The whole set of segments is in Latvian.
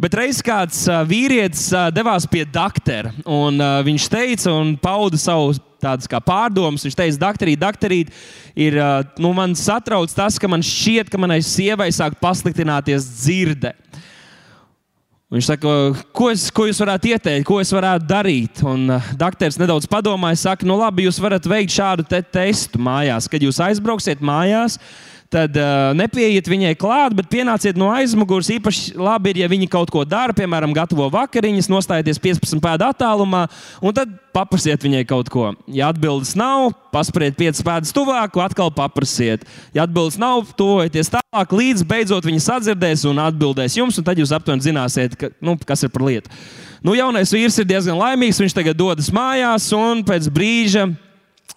Bet reiz kāds vīrietis devās pie doktora, un viņš teica, un pauda savu tādas kā pārdomas. Viņš teica, doktorīt, doktorīt, ir, nu, man satrauc tas, ka man šķiet, ka manai sievai sāk pasliktināties dzirde. Viņš saka, ko, es, ko jūs varētu ieteikt, ko es varētu darīt? Un doktors nedaudz padomāja, saka, nu labi, jūs varat veikt šādu te testu mājās. Kad jūs aizbrauksiet mājās, tad uh, nepieiet viņai klāt, bet pienāciet no aizmugures. Īpaši labi ir, ja viņi kaut ko dara, piemēram, gatavo vakariņas, nostājieties 15 pēdu attālumā, un tad paprasiet viņai kaut ko. Ja atbildes nav, paspēriet 5 pēdas tuvāk, atkal paprasiet. Ja atbildes nav, tuvojieties tālāk, līdz beidzot viņa sadzirdēs un atbildēs jums, un tad jūs aptuveni zināsiet, ka, nu, kas ir par lietu. Nu, jaunais vīrs ir diezgan laimīgs, viņš tagad dodas mājās, un pēc brīža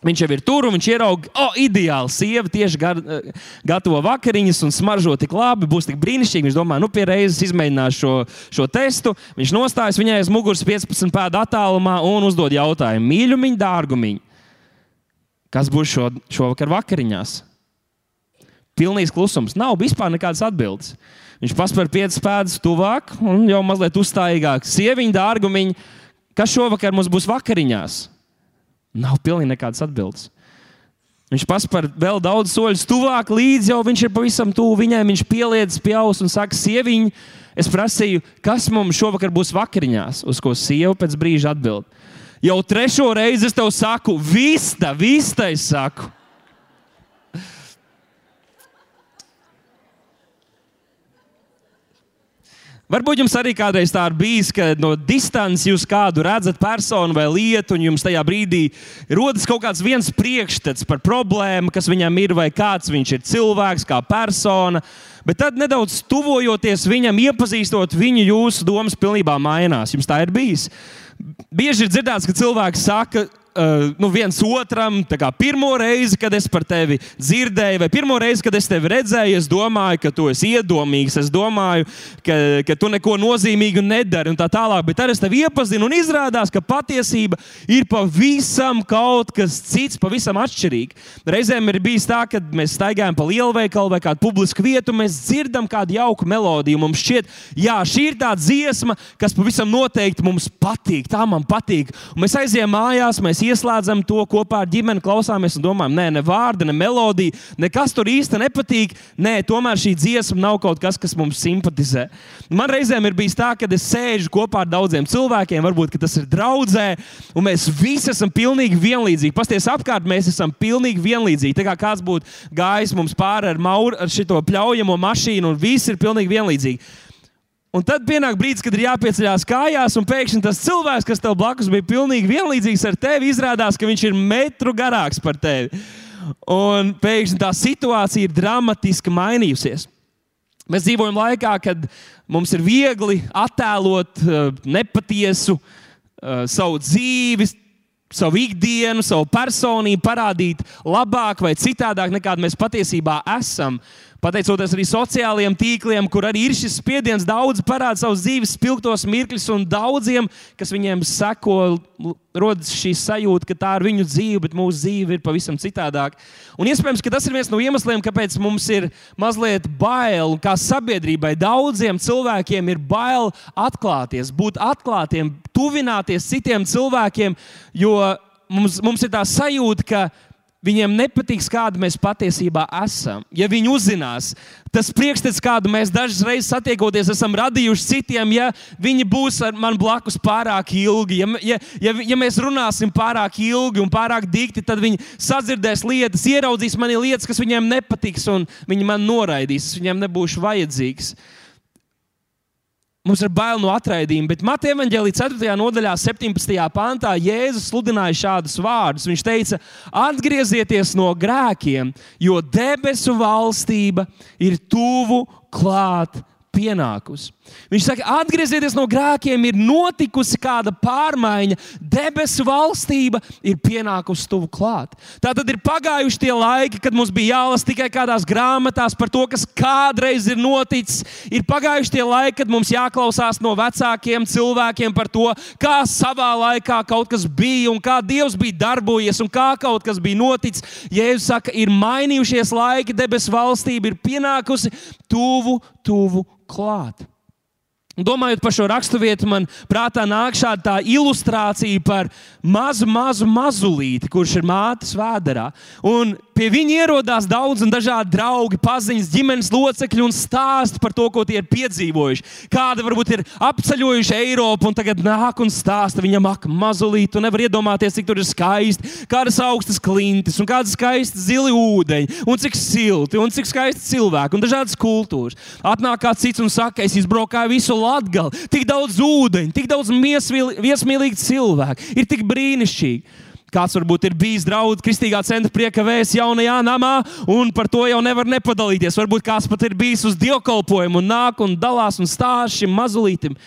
Viņš jau ir tur, un viņš ieraudzīja, oh, ideāli. Sieva tieši gar, gatavo vakariņas un smaržo tik labi, būs tik brīnišķīgi. Viņš domā, nu, pie reizes izmēģinās šo, šo testu. Viņš nostājas viņai aiz muguras 15 pēdu attālumā un uzdod jautājumu: mīļumiņ, dārgumiņ, kas būs šo, šovakar vakariņās? Pilnīgs klusums. Nav vispār nekādas atbildes. Viņš paspēr 5 pēdas tuvāk un jau mazliet uzstājīgāk. Sieviņa, dārgumiņ, kas šovakar mums būs vakariņās? Nav pilnīgi nekādas atbildes. Viņš paspēr vēl daudz soļus tuvāk, līdz jau viņš ir pavisam tuvu viņai. Viņš pieliedz pie auss un saka, sieviņ, es prasīju, kas mums šovakar būs vakariņās, uz ko sieva pēc brīža atbild. Jau trešo reizi es tev saku, vista, vista, es saku. Varbūt jums arī kādreiz tā ir bijis, ka no distances jūs kādu redzat personu vai lietu, un jums tajā brīdī rodas kaut kāds viens priekšstats par problēmu, kas viņam ir, vai kāds viņš ir cilvēks, kā persona. Bet tad, nedaudz tuvojoties viņam, iepazīstot viņu, jūsu domas pilnībā mainās. Jums tā ir bijis. Bieži ir dzirdēts, ka cilvēki saka, uh, nu, viens otram, kā pirmo reizi, kad es par tevi dzirdēju, vai pirmo reizi, kad es tevi redzēju, es domāju, ka tu esi iedomīgs, es domāju, ka, ka tu neko nozīmīgu nedari un tā tālāk. Bet tad es tevi iepazinu un izrādās, ka patiesība ir pavisam kaut kas cits, pavisam atšķirīgs. Reizēm ir bijis tā, ka mēs staigājam pa lielveikalu vai kādu publisku vietu, mēs dzirdam kādu jauku melodiju. Mums šķiet, jā, šī ir tā dziesma, kas pavisam noteikti mums patīk. Tā man patīk. Un mēs aizējām mājās, mēs ieslēdzam to kopā ar ģimeni, klausāmies un domājam, nē, ne vārdi, ne melodija, nekas tur īsti nepatīk. Nē, tomēr šī dziesma nav kaut kas, kas mums simpatizē. Man reizēm ir bijis tā, ka es sēžu kopā ar daudziem cilvēkiem, varbūt tas ir draudzē, un mēs visi esam pilnīgi vienlīdzīgi. Pasties apkārt, mēs esam pilnīgi vienlīdzīgi. Tā kā kāds būtu gājis mums pāri ar, mauru, ar šo pļaujamo mašīnu, un visi ir pilnīgi vienlīdzīgi. Un tad pienāk brīdis, kad ir jāpieceļās kājās, un pēkšņi tas cilvēks, kas tev blakus bija pilnīgi vienlīdzīgs ar tevi, izrādās, ka viņš ir metru garāks par tevi. Un pēkšņi tā situācija ir dramatiski mainījusies. Mēs dzīvojam laikā, kad mums ir viegli attēlot uh, nepatiesu uh, savu dzīvi, savu ikdienu, savu personību, parādīt labāk vai citādāk, nekā mēs patiesībā esam. Pateicoties arī sociālajiem tīkliem, kur arī ir šis spiediens, daudz parāda savus dzīves spilgtos mirkļus, un daudziem, kas viņiem seko, rodas šī sajūta, ka tā ir viņu dzīve, bet mūsu dzīve ir pavisam citādāka. Un iespējams, ka tas ir viens no iemesliem, kāpēc mums ir mazliet bail, un kā sabiedrībai daudziem cilvēkiem ir bail atklāties, būt atklātiem, tuvināties citiem cilvēkiem, jo mums, mums ir tā sajūta, ka Viņiem nepatiks, kāda mēs patiesībā esam. Ja viņi uzzinās, tas priekšstats, kādu mēs dažas reizes satiekoties, esam radījuši citiem, ja viņi būs ar mani blakus pārāk ilgi, ja, ja, ja, ja mēs runāsim pārāk ilgi un pārāk dikti, tad viņi sadzirdēs lietas, ieraudzīs mani lietas, kas viņiem nepatiks, un viņi man noraidīs. Es viņiem nebūšu vajadzīgs. Mums ir bail no atraidījuma, bet Mateja evanģēlīja 4. nodaļā, 17. pāntā, Jēzus sludināja šādus vārdus. Viņš teica, atgriezieties no grēkiem, jo debesu valstība ir tuvu klāt pienākusi. Viņš saka, atgriezieties no grēkiem, ir notikusi kāda pārmaiņa, debesu valstība ir pienākusi tuvu klāt. Tā tad ir pagājuši tie laiki, kad mums bija jālasa tikai kādās grāmatās par to, kas kādreiz ir noticis. Ir pagājuši tie laiki, kad mums jāklausās no vecākiem cilvēkiem par to, kā savā laikā kaut kas bija un kā Dievs bija darbojies un kā kaut kas bija noticis. Jēzus saka, ir mainījušies laiki, debesu valstība ir pienākusi tuvu, tuvu klāt. Domājot par šo raksturvietu, man prātā nāk šāda ilustrācija par mazu, mazu mazulīti, kurš ir mātes vēderā. Un pie viņa ierodās daudz un dažādi draugi, paziņas, ģimenes locekļi un stāsta par to, ko tie ir piedzīvojuši. Kāda varbūt ir apceļojuši Eiropu un tagad nāk un stāsta viņam, ak, mazulīti, tu nevar iedomāties, cik tur ir skaisti, kādas augstas klintis un kādas skaistas zili ūdeņi, un cik silti un cik skaisti cilvēki un dažādas kultūras. Atnāk kāds cits un saka, es izbraukāju visu Latgali, tik daudz ūdeņu, tik daudz viesmīlīgu cilvēku, ir tik brīnišķīgi. Kāds varbūt ir bijis draugs Kristīgā centra prieka vēs jaunajā namā, un par to jau nevar nepadalīties. Varbūt kāds pat ir bijis uz dievkalpojumu un nāk un dalās un stāsta šim mazulītim.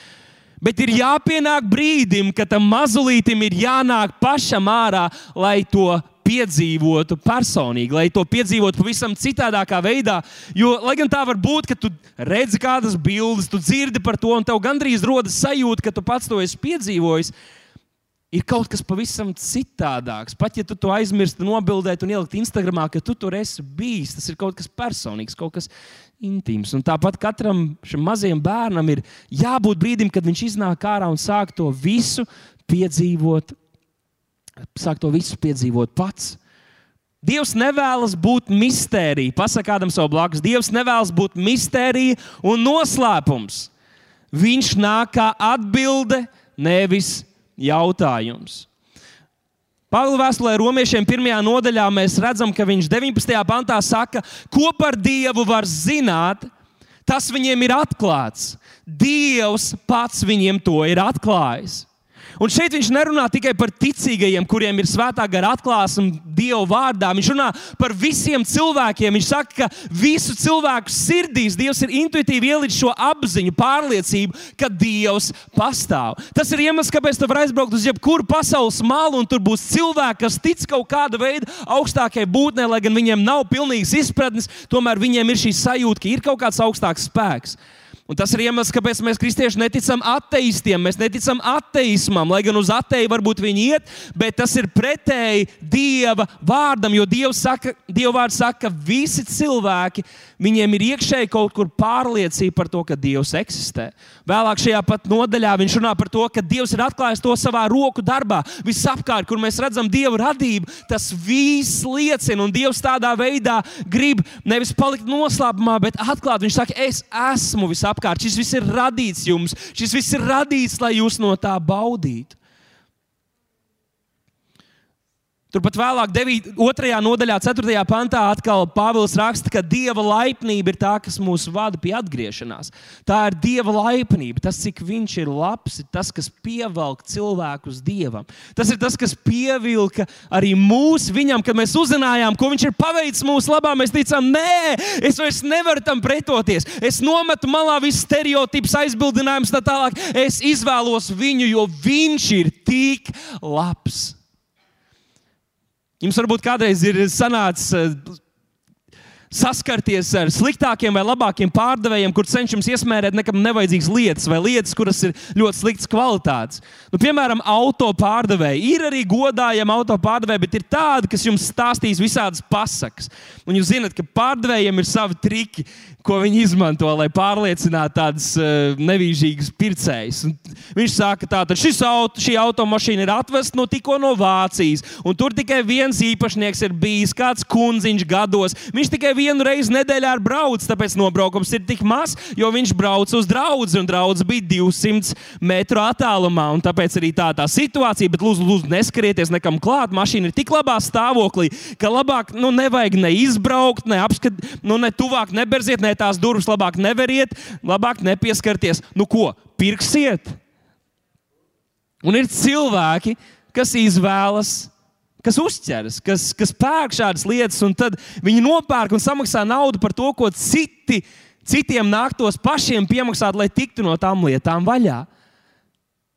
Bet ir jāpienāk brīdim, kad tam mazulītim ir jānāk pašam ārā, lai to piedzīvotu personīgi, lai to piedzīvotu pavisam citādākā veidā. Jo, lai gan tā var būt, ka tu redzi kādas bildes, tu dzirdi par to, un tev gandrīz rodas sajūta, ka tu pats to esi piedzīvojis. Ir kaut kas pavisam citādāks. Pat ja tu to aizmirsti, nobildēt un ielikt Instagram, ka tu tur esi bijis, tas ir kaut kas personīgs, kaut kas intīms. Un tāpat katram šim mazajam bērnam ir jābūt brīdim, kad viņš iznāk ārā un sāk to visu piedzīvot sāk to visu piedzīvot pats. Dievs nevēlas būt mistērija. Pasakā kādam savu blakus. Dievs nevēlas būt mistērija un noslēpums. Viņš nāk kā atbilde, nevis jautājums. Pāvila vēstulē romiešiem pirmajā nodaļā mēs redzam, ka viņš 19. pantā saka, ko par Dievu var zināt, tas viņiem ir atklāts. Dievs pats viņiem to ir atklājis. Un šeit viņš nerunā tikai par ticīgajiem, kuriem ir svētā gara atklāsme Dieva vārdā. Viņš runā par visiem cilvēkiem. Viņš saka, ka visu cilvēku sirdīs Dievs ir intuitīvi ielicis šo apziņu, pārliecību, ka Dievs pastāv. Tas ir iemesls, kāpēc tu vari aizbraukt uz jebkuru pasaules malu, un tur būs cilvēki, kas tic kaut kāda veida augstākajai būtnei, lai gan viņiem nav pilnīgas izpratnes, tomēr viņiem ir šī sajūta, ka ir kaut kāds augstāks spēks. Un tas ir iemesls, kāpēc mēs kristieši neticam ateistiem. Mēs neticam ateismam, lai gan uz ateju varbūt viņi iet, bet tas ir pretēji Dieva vārdam. Jo Dievs saka, Dieva vārds saka, ka visi cilvēki, viņiem ir iekšēji kaut kur pārliecība par to, ka Dievs eksistē. Vēlāk šajā pat nodaļā viņš runā par to, ka Dievs ir atklājis to savā roku darbā. Visapkārt, kur mēs redzam Dieva radību, tas viss liecina, un Dievs tādā veidā grib nevis palikt noslēpumā, bet atklāt. Viņš saka, es esmu visapkārt apkārt. Šis viss ir radīts jums, šis viss ir radīts, lai jūs no tā baudītu. Turpat vēlāk, 9, 2. nodaļā, 4. pantā, atkal Pāvils raksta, ka dieva laipnība ir tā, kas mūs vada pie atgriešanās. Tā ir dieva laipnība. Tas, cik viņš ir labs, ir tas, kas pievelk cilvēkus dievam. Tas ir tas, kas pievilka arī mūs viņam, kad mēs uzzinājām, ko viņš ir paveicis mūsu labā. Mēs teicām, nē, es vairs nevaru tam pretoties. Es nometu malā visus stereotipus, aizbildinājumus tā tālāk. Es izvēlos viņu, jo viņš ir tik labs. Jums varbūt kādreiz ir sanācis eh, saskarties ar sliktākiem vai labākiem pārdevējiem, kur cenšamies iesmērēt nekam nevajadzīgas lietas vai lietas, kuras ir ļoti sliktas kvalitātes. Nu, piemēram, auto pārdevēji. Ir arī godājami auto pārdevēji, bet ir tādi, kas jums stāstīs visādas pasakas. Un jūs zināt, ka pārdevējiem ir savi triki, ko viņi izmanto, lai pārliecinātu tādus uh, nevīžīgus pircējus. Un viņš saka, ka auto, šī automašīna ir atvesta no tikko no Vācijas, un tur tikai viens īpašnieks ir bijis, kāds kundziņš gados. Viņš tikai vienu reizi nedēļā ir braucis, tāpēc nobraukums ir tik maz, jo viņš brauc uz draugu, un draugs bija 200 metru attālumā. Tāpēc arī tā tā situācija, bet lūdzu, lūdzu neskarieties nekam klāt. Mašīna ir tik labā stāvoklī, ka labāk nu, nevajag ne izbraukt, ne apskatīt, nu, ne tuvāk neberziet, ne tās durvis labāk neveriet, labāk nepieskarties. Nu ko, pirksiet? Un ir cilvēki, kas izvēlas, kas uzķeras, kas, kas pērk šādas lietas, un tad viņi nopērk un samaksā naudu par to, ko citi, citiem nāktos pašiem piemaksāt, lai tiktu no tām lietām vaļā.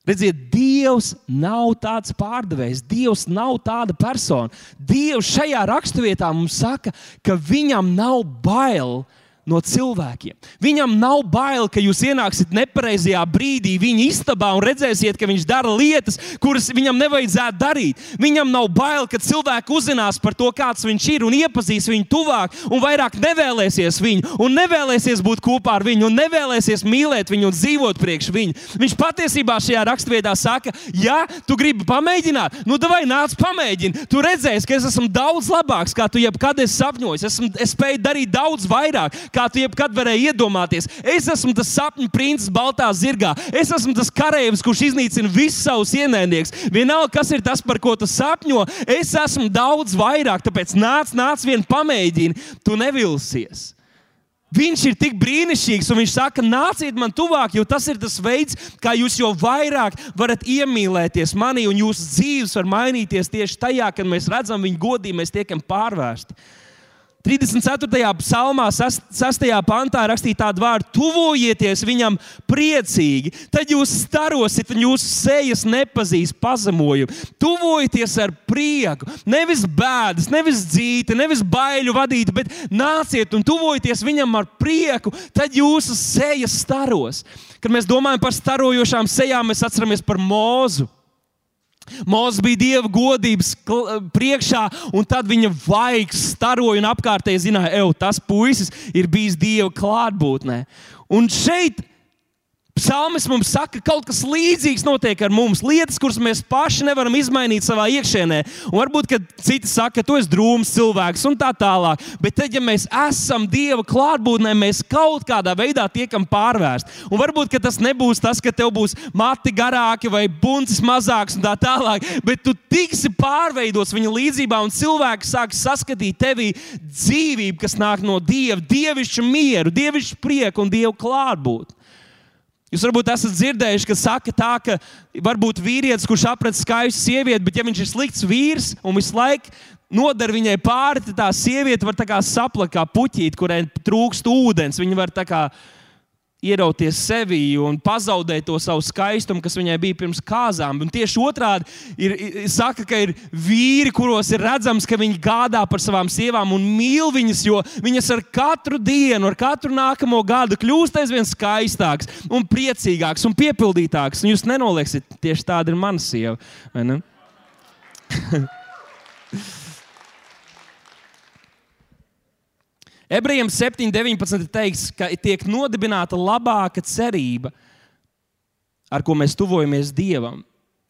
Redziet, Dievs nav tāds pārdevējs, Dievs nav tāda persona. Dievs šajā raksturvietā mums saka, ka viņam nav bail no cilvēkiem. Viņam nav bail, ka jūs ienāksiet nepareizajā brīdī viņa istabā un redzēsiet, ka viņš dara lietas, kuras viņam nevajadzētu darīt. Viņam nav bail, ka cilvēki uzzinās par to, kāds viņš ir un iepazīs viņu tuvāk, un vairāk nevēlēsies viņu, un nevēlēsies būt kopā ar viņu, un nevēlēsies mīlēt viņu un dzīvot priekš viņu. Viņš patiesībā šajā raksturvietā saka, ja tu gribi pamēģināt, nu vai nāc pamēģini. Tu redzēsi, ka es esmu daudz labāks, kā tu jebkad esi sapņojis. Esmu, es spēju darīt daudz vairāk kā tu jebkad varēji iedomāties. Es esmu tas sapņu princis baltā zirgā. Es esmu tas karavīrs, kurš iznīcina visus savus ienaidniekus. Vienalga, kas ir tas, par ko tu sapņo, es esmu daudz vairāk. Tāpēc nāc, nāc, vien pamēģini, tu nevilsies. Viņš ir tik brīnišķīgs, un viņš saka, nāciet man tuvāk, jo tas ir tas veids, kā jūs jau vairāk varat iemīlēties manī, un jūsu dzīves var mainīties tieši tajā, kad mēs redzam viņu godību, mēs tiekam pārvērsti. 34. psalmā, 6. pantā rakstīta tāda vārda: Tuvojieties viņam priecīgi, tad jūs starosiet, un jūsu sejas nepazīs pazemojumu. Tuvojieties ar prieku, nevis bēdas, nevis dzīti, nevis baiļu vadīti, bet nāciet un tuvojieties viņam ar prieku, tad jūsu sejas staros. Kad mēs domājam par starojošām sejām, mēs atceramies par mūzu. Mozus bija dieva godības priekšā, un tad viņa vaigs staroja un apkārtēji zināja, ka tas puisis ir bijis dieva klātbūtnē. Un šeit Psalmis mums saka, ka kaut kas līdzīgs notiek ar mums, lietas, kuras mēs paši nevaram izmainīt savā iekšienē. Un varbūt citi saka, ka tu esi drūms cilvēks un tā tālāk. Bet tad, ja mēs esam Dieva klātbūtnē, mēs kaut kādā veidā tiekam pārvērsti. Un varbūt tas nebūs tas, ka tev būs mati garāki vai buncis mazāks un tā tālāk, bet tu tiksi pārveidots viņa līdzjūtībā, un cilvēks sāks saskatīt tevī dzīvību, kas nāk no Dieva, dievišķu mieru, dievišķu prieku un Dieva klātbūtni. Jūs varbūt esat dzirdējuši, ka saka tā, ka varbūt vīrietis, kurš apret skaistu sievieti, bet ja viņš ir slikts vīrs un visu laiku nodara viņai pāri, tad tā sieviete var tā kā saplakt kā puķīt, kurai trūkst ūdens. Viņa var tā kā ierauties sevī un pazaudēt to savu skaistumu, kas viņai bija pirms kāzām. Un tieši otrādi ir, ir saka, ka ir vīri, kuros ir redzams, ka viņi gādā par savām sievām un mīl viņas, jo viņas ar katru dienu, ar katru nākamo gadu kļūst aizvien skaistākas un priecīgākas un piepildītākas. Un jūs nenolieksiet, tieši tāda ir mana sieva. Ebrejiem 7,19 teiks, ka tiek nodibināta labāka cerība, ar ko mēs tuvojamies Dievam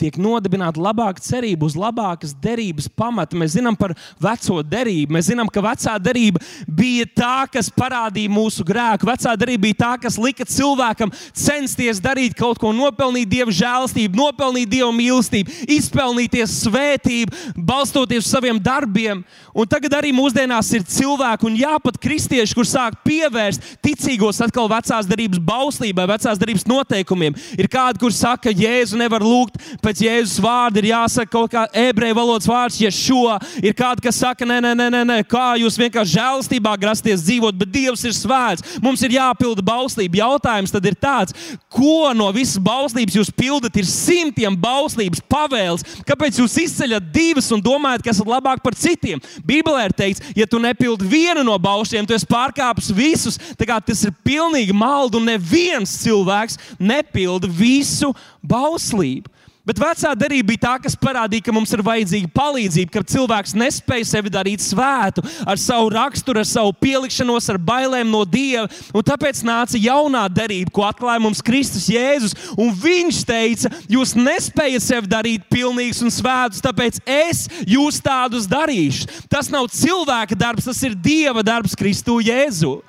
tiek nodibināta labāka cerība uz labākas derības pamata. Mēs zinām par veco derību. Mēs zinām, ka vecā derība bija tā, kas parādīja mūsu grēku. Vecā derība bija tā, kas lika cilvēkam censties darīt kaut ko, nopelnīt dieva žēlstību, nopelnīt dieva mīlestību, izpelnīties svētību, balstoties uz saviem darbiem. Un tagad arī mūsdienās ir cilvēki, un jāpat kristieši, kur sāk pievērst ticīgos atkal vecās derības bauslībai, vecās derības noteikumiem. Ir kādi, kur saka, ka Jēzu nevar lūgt pēc pēc Jēzus vārda ir jāsaka kaut kā ebreju valodas vārds, ja šo ir kāds, kas saka, nē, nē, nē, nē, kā jūs vienkārši žēlstībā grasties dzīvot, bet Dievs ir svēts. Mums ir jāpilda bauslība. Jautājums tad ir tāds, ko no visas bauslības jūs pildat? Ir simtiem bauslības pavēles. Kāpēc jūs izceļat divas un domājat, ka esat labāk par citiem? Bībelē ir teikts, ja tu nepildi vienu no baušļiem, tu esi pārkāpis visus. Tas ir pilnīgi maldu, un neviens cilvēks nepilda visu bauslību. Bet vecā derība bija tā, kas parādīja, ka mums ir vajadzīga palīdzība, ka cilvēks nespēja sevi darīt svētu ar savu raksturu, ar savu pielikšanos, ar bailēm no Dieva. Un tāpēc nāca jaunā derība, ko atklāja mums Kristus Jēzus. Un viņš teica, jūs nespējat sevi darīt pilnīgus un svētus, tāpēc es jūs tādus darīšu. Tas nav cilvēka darbs, tas ir Dieva darbs Kristu Jēzu.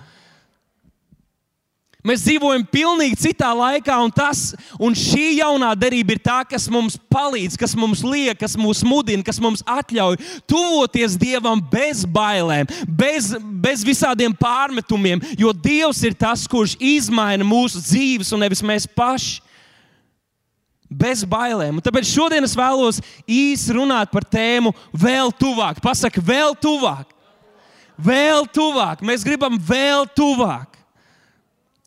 Mēs dzīvojam pilnīgi citā laikā, un, tas, un šī jaunā derība ir tā, kas mums palīdz, kas mums liek, kas mūs mudina, kas mums ļauj tuvoties Dievam bez bailēm, bez, bez visādiem pārmetumiem, jo Dievs ir tas, kurš izmaina mūsu dzīves, un nevis mēs paši. Bez bailēm. Un tāpēc šodien es vēlos īsi runāt par tēmu vēl tuvāk. Pasaka, vēl tuvāk. Vēl tuvāk. Mēs gribam vēl tuvāk.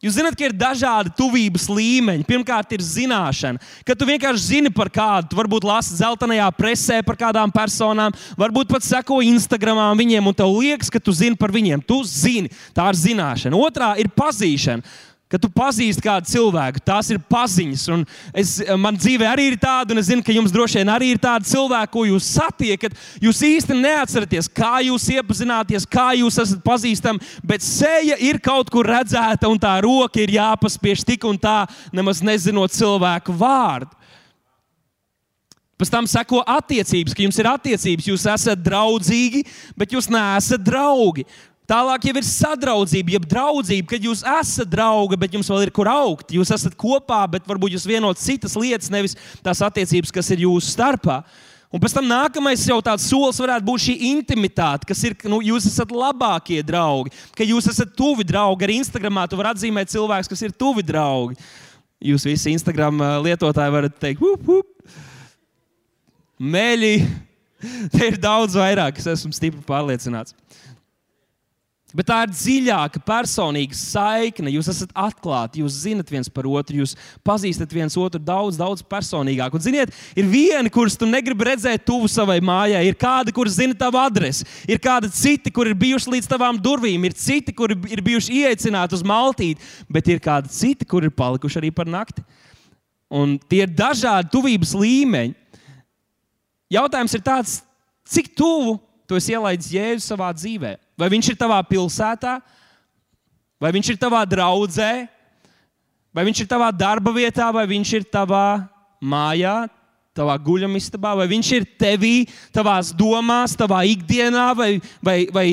Jūs zināt, ka ir dažādi tuvības līmeņi. Pirmkārt, ir zināšana, ka tu vienkārši zini par kādu. Tu varbūt lasi zeltainajā presē par kādām personām, varbūt pat seko Instagram viņiem, un tev liekas, ka tu zini par viņiem. Tu zini, tā ir zināšana. Otrā ir pazīšana. Kad tu pazīsti kādu cilvēku, tās ir paziņas. Un es, man dzīvē arī ir tāda, un es zinu, ka jums droši vien arī ir tāda cilvēka, ko jūs satiekat. Jūs īsti neatceraties, kā jūs iepazināties, kā jūs esat pazīstami, bet seja ir kaut kur redzēta, un tā roka ir jāpaspiež tik un tā, nemaz nezinot cilvēku vārdu. Pēc tam seko attiecības, ka jums ir attiecības, jūs esat draudzīgi, bet jūs neesat draugi. Tālāk jau ir sadraudzība, jeb draudzība, kad jūs esat draugi, bet jums vēl ir kur augt. Jūs esat kopā, bet varbūt jūs vienot citas lietas, nevis tās attiecības, kas ir jūsu starpā. Un pēc tam nākamais jau tāds solis varētu būt šī intimitāte, kas ir, ka nu, jūs esat labākie draugi, ka jūs esat tuvi draugi. Arī Instagramā tu vari atzīmēt cilvēkus, kas ir tuvi draugi. Jūs visi Instagram uh, lietotāji varat teikt, up, up. meļi. Te ir daudz vairāk, es esmu stipri pārliecināts. Bet tā ir dziļāka, personīga saikne. Jūs esat atklāti, jūs zinat viens par otru, jūs pazīstat viens otru daudz, daudz personīgāk. Un, ziniet, ir viena, kurus tu negribi redzēt tuvu savai mājai, ir kāda, kurš zina tavu adresi, ir kādi citi, kur ir bijuši līdz tavām durvīm, ir citi, kuri ir bijuši ieaicināti uz maltīti, bet ir kādi citi, kuri ir palikuši arī par nakti. Un tie ir dažādi tuvības līmeņi. Jautājums ir tāds, cik tuvu tu esi ielaidis Jēzu savā dzīvēm? Vai viņš ir tavā pilsētā, vai viņš ir tavā draudzē, vai viņš ir tavā darba vietā, vai viņš ir tavā mājā, tavā guļamistabā, vai viņš ir tevī, tavās domās, tavā ikdienā, vai, vai, vai,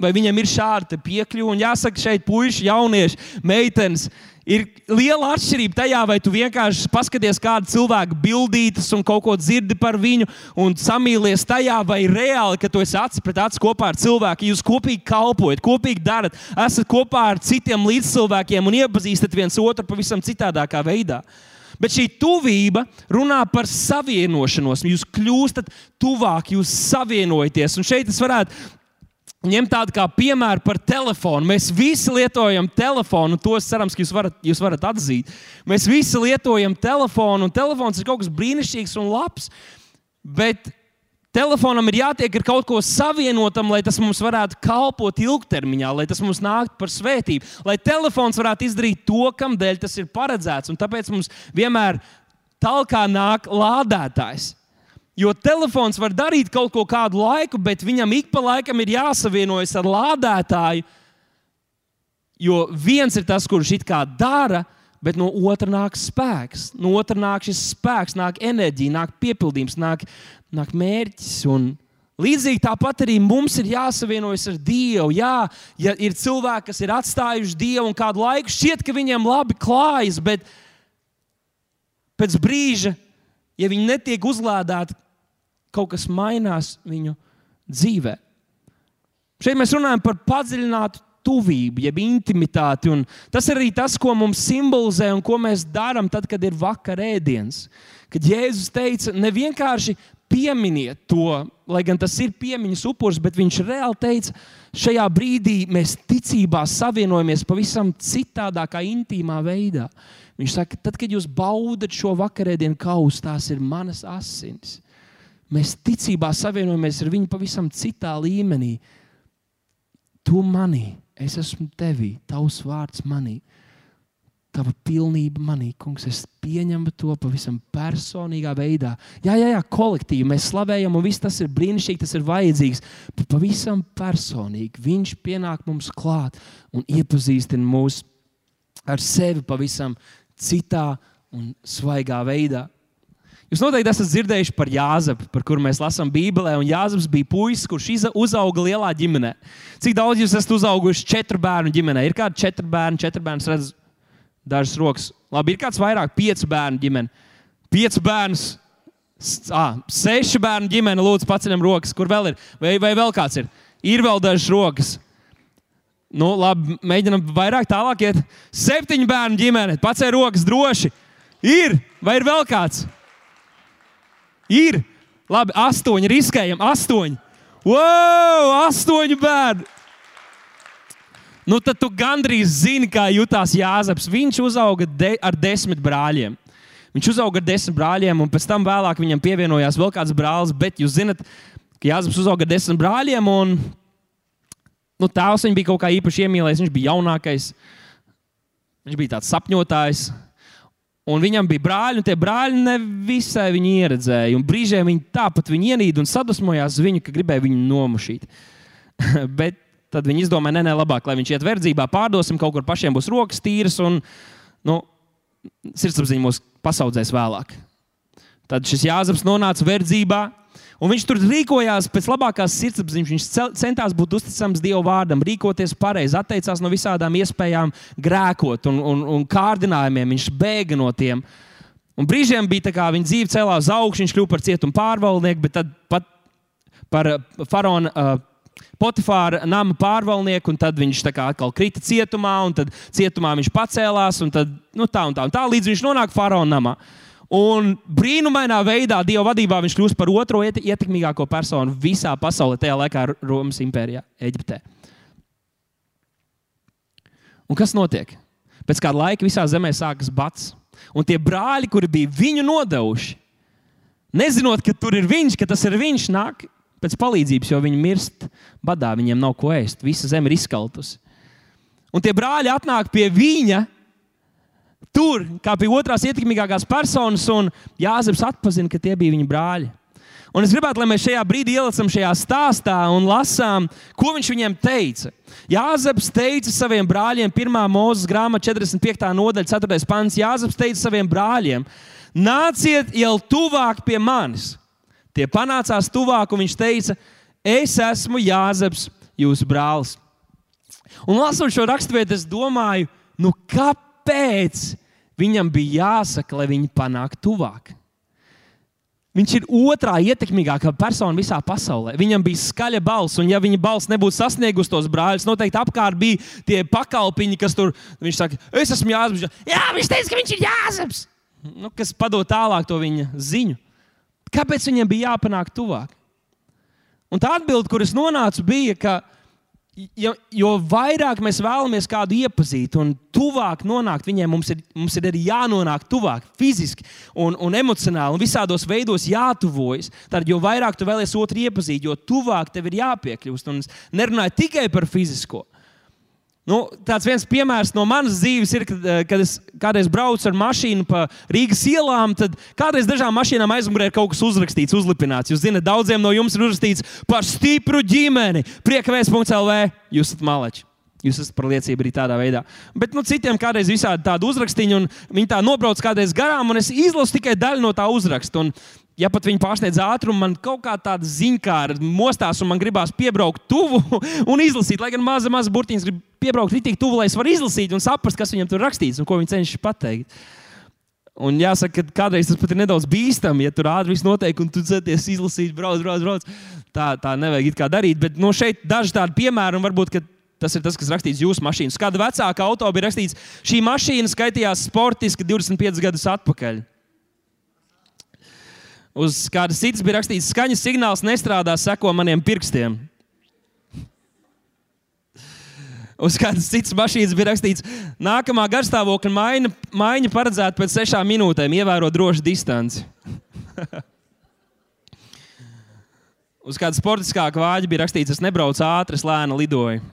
vai viņam ir šāda piekļuve. Jāsaka, šeit puiši, jaunieši, meitenes Ir liela atšķirība tajā, vai tu vienkārši paskaties kādu cilvēku bildītas un kaut ko dzirdi par viņu un samīlies tajā, vai reāli, ka tu esi acis pret acis kopā ar cilvēku, jūs kopīgi kalpojat, kopīgi darat, esat kopā ar citiem līdzcilvēkiem un iepazīstat viens otru pavisam citādākā veidā. Bet šī tuvība runā par savienošanos. Jūs kļūstat tuvāk, jūs savienojaties. Un šeit es varētu ņemt tādu kā piemēru par telefonu. Mēs visi lietojam telefonu, un to es cerams, ka jūs varat, jūs varat atzīt. Mēs visi lietojam telefonu, un telefons ir kaut kas brīnišķīgs un labs. Bet telefonam ir jātiek ar kaut ko savienotam, lai tas mums varētu kalpot ilgtermiņā, lai tas mums nāktu par svētību, lai telefons varētu izdarīt to, kam dēļ tas ir paredzēts. Un tāpēc mums vienmēr talkā nāk lādētājs. Jo telefons var darīt kaut ko kādu laiku, bet viņam ik pa laikam ir jāsavienojas ar lādētāju. Jo viens ir tas, kurš it kā dara, bet no otra nāk spēks. No otra nāk šis spēks, nāk enerģija, nāk piepildījums, nāk, nāk mērķis. Un līdzīgi tāpat arī mums ir jāsavienojas ar Dievu. Jā, ja ir cilvēki, kas ir atstājuši Dievu un kādu laiku šķiet, ka viņiem labi klājas, bet pēc brīža, ja viņi netiek uzlādēti kaut kas mainās viņu dzīvē. Šeit mēs runājam par padziļinātu tuvību, jeb intimitāti. Tas ir arī tas, ko mums simbolizē un ko mēs darām tad, kad ir vakarēdiens. Kad Jēzus teica, ne vienkārši pieminiet to, lai gan tas ir piemiņas upurs, bet viņš reāli teica, šajā brīdī mēs ticībā savienojamies pavisam citādākā, intīmā veidā. Viņš saka, tad, kad jūs baudat šo vakarēdienu kausu, tās ir manas asinis. Mēs ticībā savienojamies ar viņu pavisam citā līmenī. Tu manī, es esmu tevī, tavs vārds manī. Tava pilnība manī, kungs, es pieņemu to pavisam personīgā veidā. Jā, jā, jā kolektīvi mēs slavējam, un viss tas ir brīnišķīgi, tas ir vajadzīgs. Bet pavisam personīgi viņš pienāk mums klāt un iepazīstina mūs ar sevi pavisam citā un svaigā veidā. Jūs noteikti esat dzirdējuši par Jāzepu, par kuru mēs lasām Bībelē. Jāzeps bija puisis, kurš uzauga lielā ģimenē. Cik daudz jūs esat uzauguši četru bērnu ģimenē? Ir kādi četri bērni, četri bērni, redz, dažas rokas. Labi, ir kāds vairāk, piecu bērnu ģimene. Pieci bērni, seši bērnu ģimene, lūdzu, paceļam rokas. Kur vēl ir? Vai, vai vēl kāds ir? Ir vēl dažas rokas. Nu, labi, mēģinam vairāk tālāk iet. Septiņu bērnu ģimene, pacēl rokas droši. Ir, vai ir vēl kāds? Ir. Labi, astoņi riskējam, astoņi. Wow, astoņi bērni. Nu, tad tu gandrīz zini, kā jutās Jāzeps. Viņš uzauga de ar desmit brāļiem. Viņš uzauga ar desmit brāļiem, un pēc tam vēlāk viņam pievienojās vēl kāds brālis. Bet jūs zināt, ka Jāzeps uzauga ar desmit brāļiem, un nu, tēvs viņu bija kaut kā īpaši iemīlējis. Viņš bija jaunākais, viņš bija tāds sapņotājs. Un viņam bija brāļi, un tie brāļi nevisai viņu ieredzēja. Un brīžiem viņi tāpat viņu ienīda un sadusmojās viņu, ka gribēja viņu nomušīt. Bet tad viņi izdomāja, nē, nē, labāk, lai viņš iet verdzībā, pārdosim, kaut kur pašiem būs rokas tīras, un nu, sirdsapziņa mūs pasaudzēs vēlāk. Tad šis Jāzeps nonāca verdzībā, Un viņš tur rīkojās pēc labākās sirdsapziņas. Viņš centās būt uzticams Dieva vārdam, rīkoties pareizi, atteicās no visādām iespējām grēkot un, un, un kārdinājumiem. Viņš bēga no tiem. Un brīžiem bija tā, kā viņa dzīve celās augšu, viņš kļuva par cietumu pārvaldnieku, bet tad pat par uh, faraona. Uh, Potifāra nama pārvaldnieku, un tad viņš atkal krita cietumā, un tad cietumā viņš pacēlās, un tad, nu, tā un tā, un tā līdz viņš nonāk faraona namā. Uh, Un brīnumainā veidā Dieva vadībā viņš kļūst par otro ietekmīgāko personu visā pasaulē, tajā laikā Romas impērijā, Eģiptē. Un kas notiek? Pēc kāda laika visā zemē sākas bats. Un tie brāļi, kuri bija viņu nodevuši, nezinot, ka tur ir viņš, ka tas ir viņš, nāk pēc palīdzības, jo viņi mirst badā, viņiem nav ko ēst, visa zeme ir izkaltusi. Un tie brāļi atnāk pie viņa tur, kā pie otrās ietekmīgākās personas, un Jāzeps atpazina, ka tie bija viņa brāļi. Un es gribētu, lai mēs šajā brīdī ielicam šajā stāstā un lasām, ko viņš viņiem teica. Jāzeps teica saviem brāļiem, 1. mūzes grāmata, 45. nodaļa, 4. pants. Jāzeps teica saviem brāļiem: Nāciet jau tuvāk pie manis. Tie panācās tuvāk, un viņš teica: Es esmu Jāzeps, jūsu brālis. Un lasot šo raksturvietu, es domāju, nu kāpēc Viņam bija jāsaka, lai viņi panāktu tuvāk. Viņš ir otrā ietekmīgākā persona visā pasaulē. Viņam bija skaļa balss, un ja viņa balss nebūtu sasniegusi tos brāļus, noteikti apkārt bija tie pakalpiņi, kas tur. Viņš saka, es esmu Jāzeps. Jā, viņš teica, ka viņš ir Jāzeps. Nu, kas padod tālāk to viņa ziņu. Kāpēc viņam bija jāpanāk tuvāk? Un tā atbilde, kuras nonāca, bija, ka jo, jo vairāk mēs vēlamies kādu iepazīt un tuvāk nonākt viņiem, mums ir, mums ir arī jānonāk tuvāk, fiziski un, un emocionāli, un visādos veidos jātuvojas. Tad, jo vairāk tu vēlies otru iepazīt, jo tuvāk tev ir jāpiekļūst. Un es nerunāju tikai par fizisko. Nu, tāds viens piemērs no manas dzīves ir, kad, eh, kad es kādreiz braucu ar mašīnu pa Rīgas ielām. Tad kādreiz dažām mašīnām aizmugurē ir kaut kas uzrakstīts, uzlipināts. Jūs zināt, daudziem no jums ir uzrakstīts par stipru ģimeni. Priekavēs.lv. Jūs esat maleči. Jūs esat par liecību arī tādā veidā. Bet nu, citiem kādreiz visādi tādi uzrakstiņi, un viņi tā nobrauc kādreiz garām, un es izlasu tikai daļu no tā uzraksta. Un ja pat viņi pārsniedz ātrumu, man kaut kā tāda ziņkāra mostās, un man gribās piebraukt tuvu un izlasīt. Lai gan maza, maza burtiņas grib piebraukt tik tuvu, lai es varu izlasīt un saprast, kas viņam tur rakstīts un ko viņi cenšas pateikt. Un jāsaka, ka kādreiz tas pat ir nedaudz bīstami, ja tur ātri viss notiek, un tu centies izlasīt, brauc, brauc, brauc. Tā, tā nevajag it kā darīt. Bet no nu, šeit daži tādi piemēri, un varbūt tas ir tas, kas rakstīts jūsu mašīnas. Kāda vecāka auto bija rakstīts, šī mašīna skaitījās sportiski 25 gadus atpakaļ. Uz kādas citas bija rakstīts, skaņas signāls nestrādā, seko maniem pirkstiem. Uz kādas citas mašīnas bija rakstīts, nākamā garstāvokļa maiņa, maiņa paredzēta pēc sešām minūtēm, ievērot drošu distanci. Uz kāda sportiskāka vāģa bija rakstīts, es nebraucu ātri, es lēni lidoju.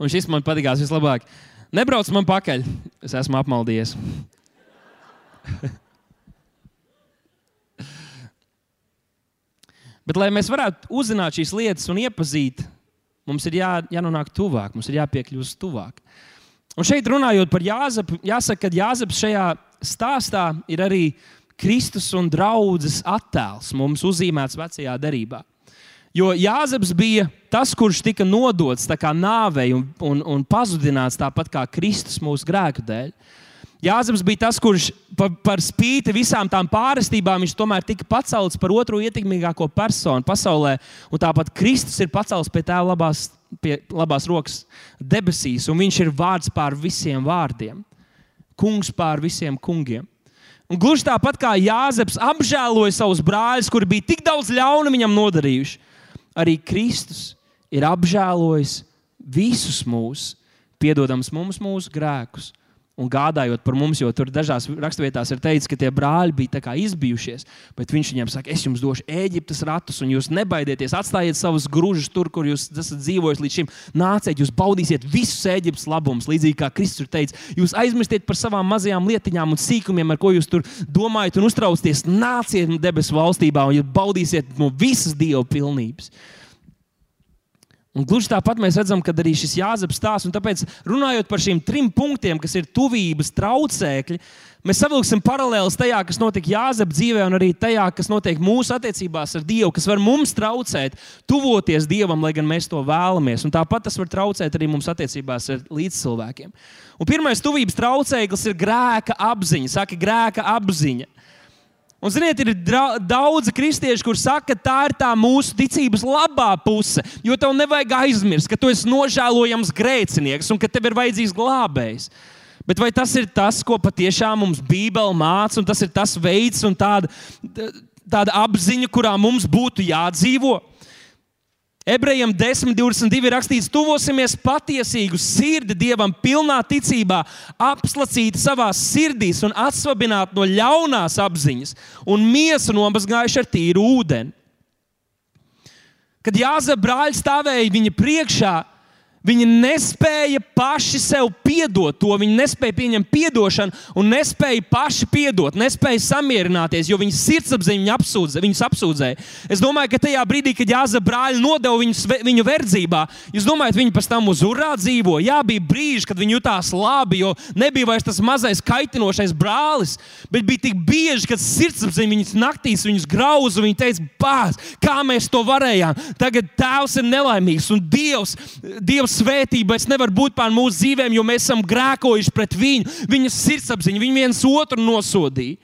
Un šis man patīkās vislabāk. Nebrauc man pakaļ, es esmu apmaldījies. Bet, lai mēs varētu uzzināt šīs lietas un iepazīt, mums ir jā, jānonāk tuvāk, mums ir jāpiekļūst tuvāk. Un šeit runājot par Jāzepu, jāsaka, ka Jāzeps šajā stāstā ir arī Kristus un draudzes attēls mums uzzīmēts vecajā derībā. Jo Jāzeps bija tas, kurš tika nodots nāvei un, un, un pazudināts tāpat kā Kristus mūsu grēku dēļ. Jāzeps bija tas, kurš par, par spīti visām tām pārestībām, viņš tomēr tika pacelts par otro ietekmīgāko personu pasaulē. Un tāpat Kristus ir pacelts pie tēva labās, pie labās rokas debesīs, un viņš ir vārds pār visiem vārdiem, kungs pār visiem kungiem. Un gluži tāpat kā Jāzeps apžēloja savus brāļus, kuri bija tik daudz ļauna viņam nodarījuši, arī Kristus ir apžēlojis visus mūs, piedodams mums mūsu grēkus un gādājot par mums, jo tur dažās raksturvietās ir teikts, ka tie brāļi bija izbijušies. Bet viņš viņiem saka, es jums došu Eģiptes ratus, un jūs nebaidieties, atstājiet savus grūžus tur, kur jūs esat dzīvojis līdz šim. Nāciet, jūs baudīsiet visus Eģiptes labumus, līdzīgi kā Kristus teica. Jūs aizmirstiet par savām mazajām lietiņām un sīkumiem, ar ko jūs tur domājat un uztraucaties. Nāciet debesu valstībā, un jūs baudīsiet no visas Dieva pilnības. Un gluži tāpat mēs redzam, ka arī šis Jāzeps stāsts, un tāpēc runājot par šiem trim punktiem, kas ir tuvības traucēkļi, mēs savilksim paralēlus tajā, kas notika Jāzepa dzīvē, un arī tajā, kas notiek mūsu attiecībās ar Dievu, kas var mums traucēt, tuvoties Dievam, lai gan mēs to vēlamies. Un tāpat tas var traucēt arī mums attiecībās ar līdzcilvēkiem. Un pirmais tuvības traucēklis ir grēka apziņa. Saka, grēka apziņa. Un, ziniet, ir daudzi kristieši, kuriem saka, ka tā ir tā mūsu ticības labā puse. Jo tev nevajag aizmirst, ka tu esi nožēlojams grēcinieks un ka tev ir vajadzīgs glābējs. Bet vai tas ir tas, ko patiešām mums Bībele māca, un tas ir tas veids un tāda, tāda apziņa, kurā mums būtu jādzīvot? Ebrejiem 10.22 ir rakstīts, tuvosimies patiesīgu sirdi Dievam, pilnā ticībā, apslacīti savā sirdīs un atsvabināti no ļaunās apziņas un miesu nomazgājuši ar tīru ūdeni. Kad Jāza brāļi stāvēja viņa priekšā, Viņi nespēja paši sev piedot to, viņi nespēja pieņemt atdošanu un nespēja paši piedot, nespēja samierināties, jo viņas sirdsapziņa viņu apsūdzē, viņus apsūdzēja. Es domāju, ka tajā brīdī, kad Jāza brāļi nodeva viņus viņu verdzībā, jūs domājat, viņi pēc tam uz urā dzīvo? Jā, bija brīži, kad viņi jutās labi, jo nebija vairs tas mazais kaitinošais brālis, bet bija tik bieži, kad sirdsapziņa viņus naktīs viņus grauza. Viņi teica, bāz, kā mēs to varējām. Tagad tēvs ir nelaimīgs un Dievs. Dievs svētība vairs nevar būt pār mūsu dzīvēm, jo mēs esam grēkojuši pret viņu, viņa sirdsapziņu, viņi viens otru nosodīja.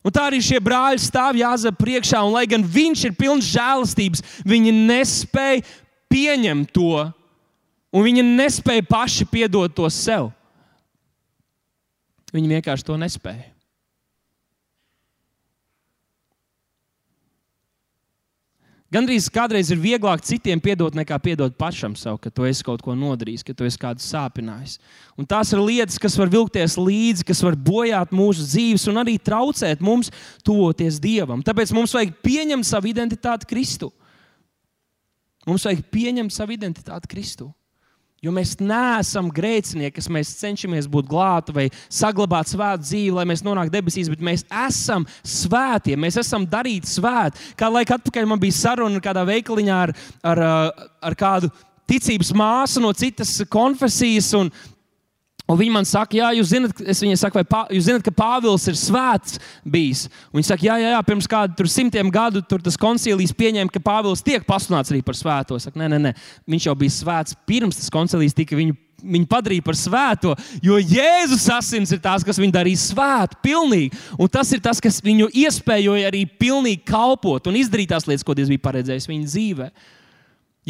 Un tā arī šie brāļi stāv Jāzep priekšā, un lai gan viņš ir pilns žēlastības, viņi nespēja pieņemt to, un viņi nespēja paši piedot to sev. Viņi vienkārši to nespēja. Gandrīz kādreiz ir vieglāk citiem piedot, nekā piedot pašam sev, ka tu esi kaut ko nodarījis, ka tu esi kādu sāpinājis. Un tās ir lietas, kas var vilkties līdzi, kas var bojāt mūsu dzīves un arī traucēt mums tuvoties Dievam. Tāpēc mums vajag pieņemt savu identitāti Kristu. Mums vajag pieņemt savu identitāti Kristu. Jo mēs neesam grēcinieki, kas mēs cenšamies būt glābti vai saglabāt svētu dzīvi, lai mēs nonāktu debesīs, bet mēs esam svētie, mēs esam darīti svēti. Kā laika atpakaļ man bija saruna kādā veikaliņā ar, ar, ar kādu ticības māsu no citas konfesijas. Un, Un viņi man saka, jā, jūs zināt, es viņai saku, vai pā, jūs zināt, ka Pāvils ir svēts bijis. Un viņi saka, jā, jā, jā pirms kādu simtiem gadu tas koncilijas pieņēma, ka Pāvils tiek pasludināts arī par svēto. Es saku, nē, nē, nē, viņš jau bija svēts pirms tas koncilijas tika viņu. Viņu padarīja par svēto, jo Jēzus asins ir tās, kas viņu darīja svētu, pilnīgi. Un tas ir tas, kas viņu iespējoja arī pilnīgi kalpot un izdarīt tās lietas, ko Dievs bija paredzējis viņa dzīvēm.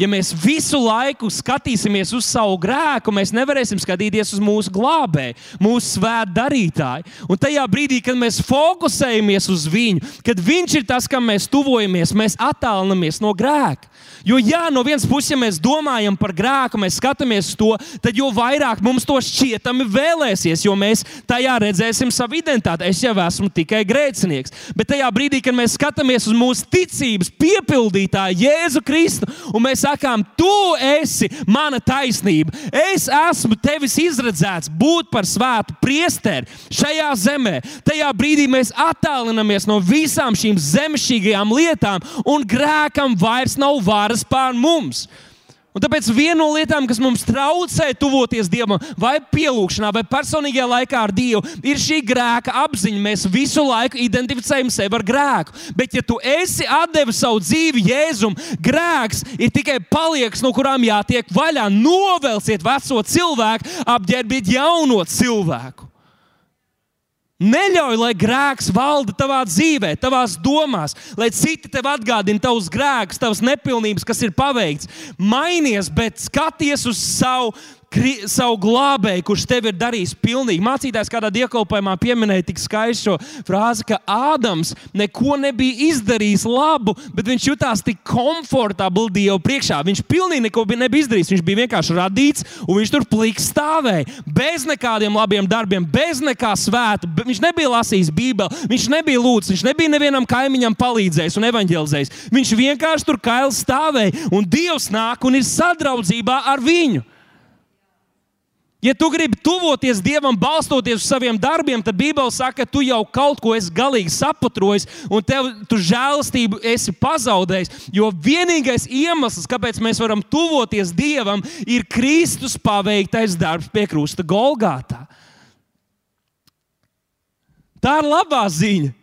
Ja mēs visu laiku skatīsimies uz savu grēku, mēs nevarēsim skatīties uz mūsu glābēju, mūsu svētu darītāju. Un tajā brīdī, kad mēs fokusējamies uz viņu, kad viņš ir tas, kam mēs tuvojamies, mēs attālinamies no grēka. Jo, ja no vienas puses ja mēs domājam par grēku, mēs skatāmies to, tad jo vairāk mums to šķietami vēlēsies, jo mēs tajā redzēsim savu identitāti. Es jau esmu tikai grēcinieks. Bet tajā brīdī, kad mēs skatāmies uz mūsu ticības piepildītāju, Jēzu Kristu, un mēs sakām, Tu esi mana taisnība, es esmu tevis izredzēts būt par svētu priesteri šajā zemē, tajā brīdī mēs attālinamies no visām šīm zemšķīgajām lietām, un grēkam vairs nav vārds varas pār mums. Un tāpēc viena no lietām, kas mums traucē tuvoties Dievam, vai pielūgšanā, vai personīgajā laikā ar Dievu, ir šī grēka apziņa. Mēs visu laiku identificējam sevi ar grēku. Bet, ja tu esi devis savu dzīvi Jēzum, grēks ir tikai palieks, no kurām jātiek vaļā. Novelsiet veco cilvēku, apģērbiet jauno cilvēku. Neļauj, lai grēks valda tavā dzīvē, tavās domās, lai citi tev atgādina tavus grēkus, tavas nepilnības, kas ir paveikts. Mainies, bet skaties uz savu savu glābēju, kurš tev ir darījis pilnīgi. Mācītājs kādā dievkalpojumā pieminēja tik skaistu frāzi, ka Ādams neko nebija izdarījis labu, bet viņš jutās tik komfortabli Dievu priekšā. Viņš pilnīgi neko nebija izdarījis. Viņš bija vienkārši radīts un viņš tur pliks stāvēja. Bez nekādiem labiem darbiem, bez nekā svēta. Viņš nebija lasījis Bībeli, viņš nebija lūdzis, viņš nebija nevienam kaimiņam palīdzējis un evanģelizējis. Viņš vienkārši tur kails stāvēja un Dievs nāk un ir sadraudzībā ar viņu. Ja tu gribi tuvoties Dievam, balstoties uz saviem darbiem, tad Bībele saka, ka tu jau kaut ko esi galīgi saputrojis, un tev žēlastību esi pazaudējis. Jo vienīgais iemesls, kāpēc mēs varam tuvoties Dievam, ir Kristus paveiktais darbs pie krusta Golgātā. Tā ir labā ziņa.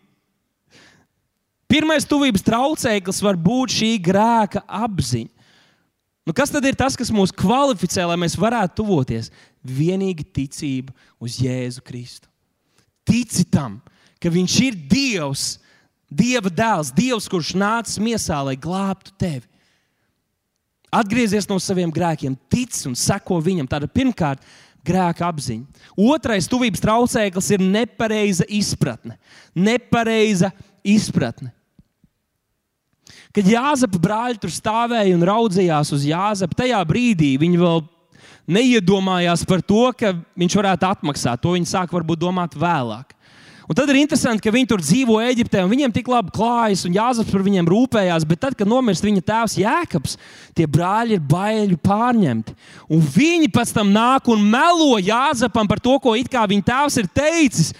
Pirmais tuvības traucēklis var būt šī grēka apziņa. Nu, kas tad ir tas, kas mūs kvalificē, lai mēs varētu tuvoties? Vienīgi ticība uz Jēzu Kristu. Tici tam, ka Viņš ir Dievs, Dieva dēls, Dievs, kurš nācis miesā, lai glābtu tevi. Atgriezies no saviem grēkiem, tic un seko viņam. Tāda pirmkārt, grēka apziņa. Otrais tuvības traucēklis ir nepareiza izpratne. Nepareiza izpratne. Kad Jāzepa brāļi tur stāvēja un raudzījās uz Jāzepu, tajā brīdī viņi vēl neiedomājās par to, ka viņš varētu atmaksāt. To viņi sāk varbūt domāt vēlāk. Un tad ir interesanti, ka viņi tur dzīvo Eģiptē, un viņiem tik labi klājas, un Jāzeps par viņiem rūpējās. Bet tad, kad nomirst viņa tēvs Jēkabs, tie brāļi ir baili pārņemti. Un viņi pēc tam nāk un melo Jāzepam par to, ko viņa tēvs ir teicis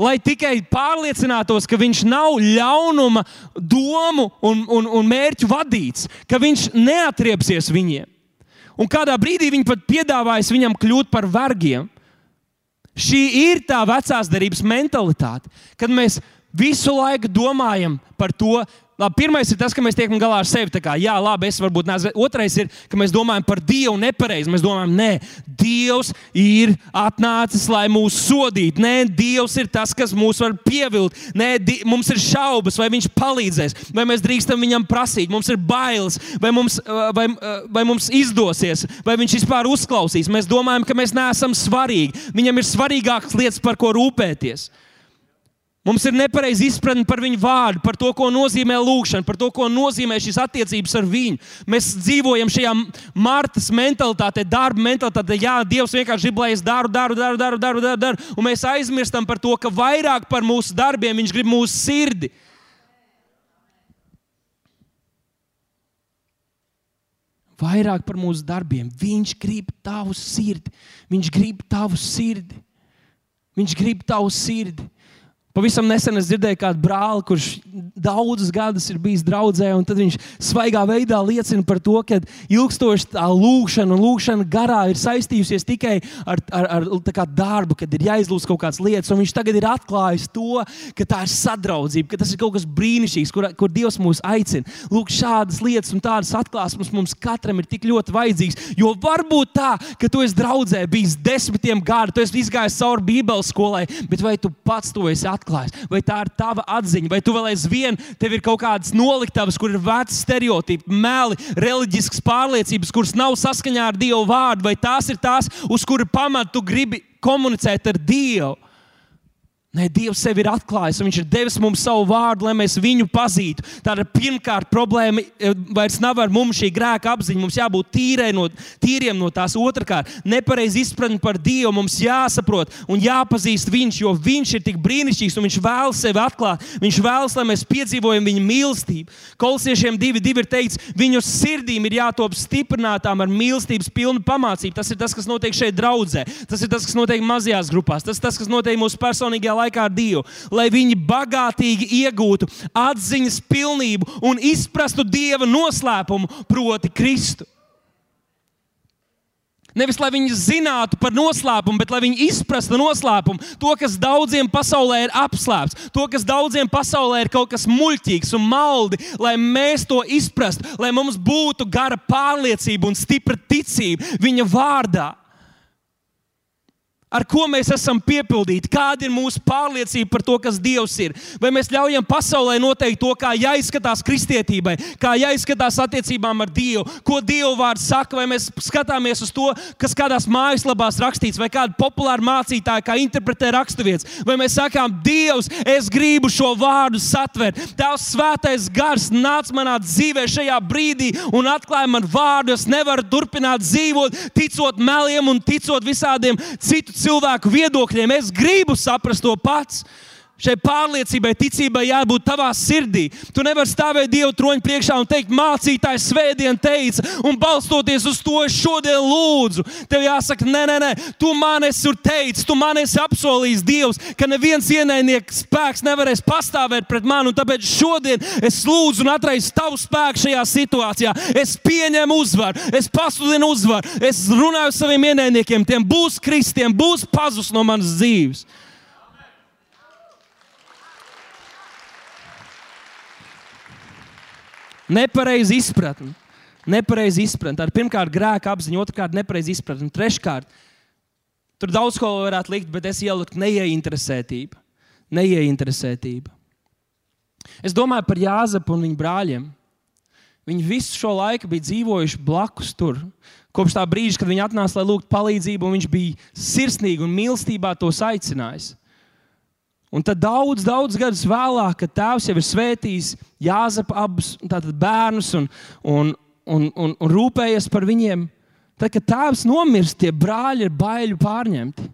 lai tikai pārliecinātos, ka viņš nav ļaunuma domu un, un, un mērķu vadīts, ka viņš neatriepsies viņiem. Un kādā brīdī viņi pat piedāvājas viņam kļūt par vergiem. Šī ir tā vecās derības mentalitāte, kad mēs visu laiku domājam par to, Labi, pirmais ir tas, ka mēs tiekam galā ar sevi. Kā, jā, labi, es varbūt neesmu. Otrais ir, ka mēs domājam par Dievu nepareizi. Mēs domājam, nē, Dievs ir atnācis, lai mūs sodītu. Nē, Dievs ir tas, kas mūs var pievilt. Nē, di, mums ir šaubas, vai Viņš palīdzēs, vai mēs drīkstam Viņam prasīt. Mums ir bailes, vai mums, vai, vai mums izdosies, vai Viņš vispār uzklausīs. Mēs domājam, ka mēs neesam svarīgi. Viņam ir svarīgākas lietas, par ko rūpēties. Mums ir nepareiza izpratne par viņu vārdu, par to, ko nozīmē lūgšana, par to, ko nozīmē šīs attiecības ar viņu. Mēs dzīvojam šajā martas mentalitātē, darba mentalitātē. Jā, Dievs vienkārši grib, lai es daru, daru, daru, daru, daru, daru, daru. Un mēs aizmirstam par to, ka vairāk par mūsu darbiem Viņš grib mūsu sirdi. Vairāk par mūsu darbiem. Viņš grib tavu sirdi. Viņš grib tavu sirdi. Viņš grib tavu sirdi. Pavisam nesen es dzirdēju kādu brāli, kurš daudzus gadus ir bijis draudzē, un viņš svaigā veidā liecina par to, ka ilgstoši tā lūkšana un lūkšana garā ir saistījusies tikai ar, ar, ar darbu, kad ir jāizlūdz kaut kādas lietas. Viņš tagad ir atklājis to, ka tā ir sadraudzība, ka tas ir kaut kas brīnišķīgs, kur, kur Dievs mūs aicina. Lūk, šādas lietas un tādas atklāsmes mums katram ir tik ļoti vajadzīgas. Jo varbūt tā, ka tu esi draudzē bijis desmitiem gadu, tu esi izgājis cauri Bībeles skolai, bet vai tu pats to esi atklājis? vai tā ir tava atziņa, vai tu vēl aizvien tev ir kaut kādas noliktavas, kur ir veci stereotipi, meli, reliģiskas pārliecības, kuras nav saskaņā ar Dieva vārdu, vai tās ir tās, uz kuru pamatu tu gribi komunicēt ar Dievu. Nē, Dievs sev ir atklājis, un Viņš ir devis mums savu vārdu, lai mēs viņu pazītu. Tāda pirmkārt problēma e, vairs nav ar mums šī grēka apziņa. Mums jābūt no, tīriem no tās. Otrakārt, nepareizi izpratni par Dievu mums jāsaprot un jāpazīst Viņš, jo Viņš ir tik brīnišķīgs un Viņš vēlas sevi atklāt. Viņš vēlas, lai mēs piedzīvojam Viņa mīlestību. Kolosiešiem divi, divi ir teikts, viņu sirdīm ir jātop stiprinātām ar mīlestības pilnu pamācību. Tas ir tas, kas notiek šeit draudzē. Tas ir tas, kas notiek mazajās grupās. Tas ir tas, kas notiek mūsu personīgajā laikā ar Dievu, lai viņi bagātīgi iegūtu atziņas pilnību un izprastu Dieva noslēpumu, proti, Kristu. Nevis lai viņi zinātu par noslēpumu, bet lai viņi izprastu noslēpumu, to, kas daudziem pasaulē ir apslēpts, to, kas daudziem pasaulē ir kaut kas muļķīgs un maldi, lai mēs to izprastu, lai mums būtu gara pārliecība un stipra ticība viņa vārdā. Ar ko mēs esam piepildīti, kāda ir mūsu pārliecība par to, kas Dievs ir. Vai mēs ļaujam pasaulē noteikt to, kā jāizskatās kristietībai, kā jāizskatās attiecībām ar Dievu, ko Dieva vārds saka, vai mēs skatāmies uz to, kas kādās mājaslapās rakstīts, vai kāda populāra mācītāja kā interpretē raksturvietas, vai mēs sakām, Dievs, es gribu šo vārdu satvert. Tavs svētais gars nāc manā dzīvē šajā brīdī un atklāja man vārdu. Es nevaru turpināt dzīvot, ticot meliem un ticot visādiem citiem cilvēku viedokļiem. Es gribu saprast to pats. Šai pārliecībai, ticībai jābūt tavā sirdī. Tu nevari stāvēt Dieva troņa priekšā un teikt, mācītājs svētdien teica, un balstoties uz to es šodien lūdzu. Tev jāsaka, nē, nē, nē, tu man esi teicis, tu man esi apsolījis Dievs, ka neviens ienaidnieks spēks nevarēs pastāvēt pret mani, un tāpēc šodien es lūdzu un atraisu tavu spēku šajā situācijā. Es pieņemu uzvaru, es pasludinu uzvaru, es runāju saviem ienaidniekiem, tiem būs kristiem, būs pazudus no manas dzīves. Nepareizi izpratni. Nepareizi izpratni. Ar pirmkārt grēka apziņu, otrkārt nepareizi izpratni. Treškārt, tur daudz ko varētu likt, bet es ieliku neieinteresētību. Neieinteresētība. Es domāju par Jāzepu un viņa brāļiem. Viņi visu šo laiku bija dzīvojuši blakus tur. Kopš tā brīža, kad viņi atnāca, lai lūgtu palīdzību, viņš bija sirsnīgi un mīlestībā tos aicinājis. Un tad daudz, daudz gadus vēlāk, kad tēvs jau ir svētījis Jāzepa abus bērnus un, un, un, un, un rūpējies par viņiem, tad, kad tēvs nomirst, tie brāļi ir baiļu pārņemti.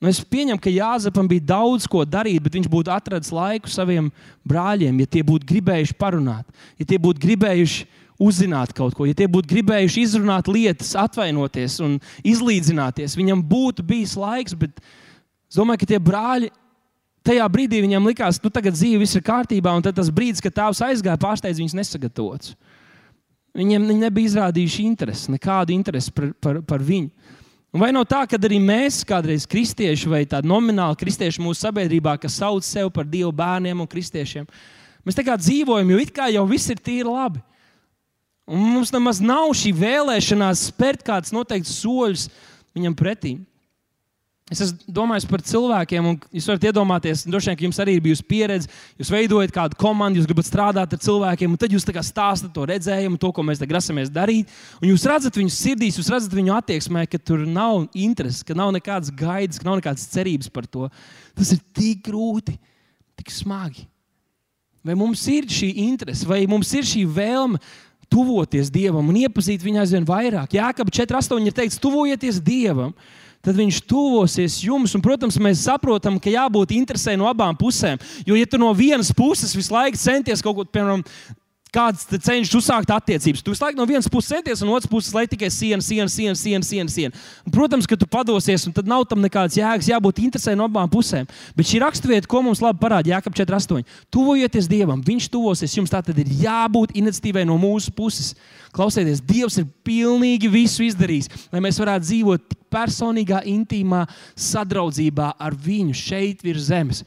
Nu, es pieņemu, ka Jāzepam bija daudz ko darīt, bet viņš būtu atradis laiku saviem brāļiem, ja tie būtu gribējuši parunāt, ja tie būtu gribējuši uzzināt kaut ko, ja tie būtu gribējuši izrunāt lietas, atvainoties un izlīdzināties, viņam būtu bijis laiks. Bet es domāju, ka tie brāļi tajā brīdī viņam likās, ka nu, tagad dzīve viss ir kārtībā, un tas brīdis, kad tēvs aizgāja, pārsteidz viņus nesagatavots. Viņiem viņi nebija izrādījuši interesi, nekādu interesi par, par, par viņu. Un vai nav tā, ka arī mēs, kādreiz kristieši vai tādi nomināli kristieši mūsu sabiedrībā, kas sauc sevi par Dieva bērniem un kristiešiem, mēs tā kā dzīvojam, jo it kā jau viss ir tīri labi. Un mums nemaz nav šī vēlēšanās spērt kādus noteiktus soļus viņam pretī. Es domāju par cilvēkiem, un jūs varat iedomāties, droši vien, ka jums arī ir bijusi pieredze. Jūs veidojat kādu komandu, jūs gribat strādāt ar cilvēkiem, un tad jūs stāstat to redzējumu, to, ko mēs grasamies darīt. Un jūs redzat viņu sirdīs, jūs redzat viņu attieksmē, ka tur nav intereses, ka nav nekādas gaidas, ka nav nekādas cerības par to. Tas ir tik grūti, tik smagi. Vai mums ir šī interese, vai mums ir šī vēlme? Tuvoties Dievam un iepazīt viņu aizvien vairāk. Jā, ka 4,8 ir teikts, tuvojieties Dievam. Tad viņš tuvosies jums, un, protams, mēs saprotam, ka jābūt interesē no abām pusēm. Jo, ja tu no vienas puses visu laiku centies kaut ko, piemēram, kāds cenšas uzsākt attiecības. Tu laiku no vienas puses centies, un otras puses, lai tikai siena, siena, siena, siena, siena. siena. Protams, ka tu padosies, un tad nav tam nekādas jēgas, jābūt interesē no abām pusēm. Bet šī raksturvieta, ko mums labi parāda, Jākap 4,8. Tuvojieties Dievam, Viņš tuvosies jums. Tā tad ir jābūt iniciatīvai no mūsu puses. Klausieties, Dievs ir pilnīgi visu izdarījis, lai mēs varētu dzīvot personīgā, intīmā sadraudzībā ar Viņu šeit virs zemes.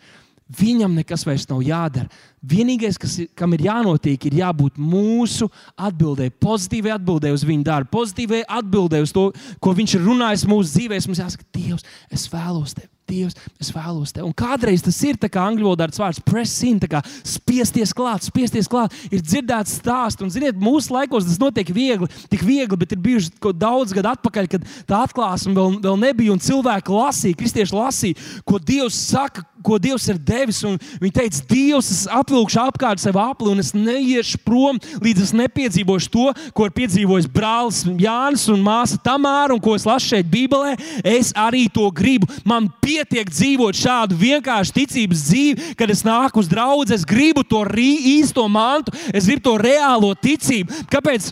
Viņam nekas vairs nav jādara. Vienīgais, kas ir, kam ir jānotiek, ir jābūt mūsu atbildēji, pozitīvai atbildēji uz viņa darbu, pozitīvai atbildēji uz to, ko viņš ir runājis mūsu dzīvēm. Mums jāsaka, Dievs, es vēlos tevi. Dievs, es vēlos tevi. Un kādreiz tas ir tā kā angļu valodā vārds press in, kā spiesties klāt, spiesties klāt. Ir dzirdēts stāsts, un ziniet, mūsu laikos tas notiek viegli, tik viegli, bet ir bijuši daudz gadu atpakaļ, kad tā atklāsme vēl, vēl nebija, un cilvēki lasīja, kristieši lasīja, ko Dievs saka, ko Dievs ir devis. Viņi teica, Dievs, es apvilkšu apkārt sev apli, un es neiešu prom, līdz es nepiedzīvošu to, ko ir piedzīvojis brālis Jānis un māsa Tamāra, un ko es lasu šeit Bībelē. Es arī to gribu. Man pie pietiek dzīvot šādu vienkāršu ticības dzīvi, kad es nāku uz draugu, es gribu to īsto mantu, es gribu to reālo ticību. Kāpēc?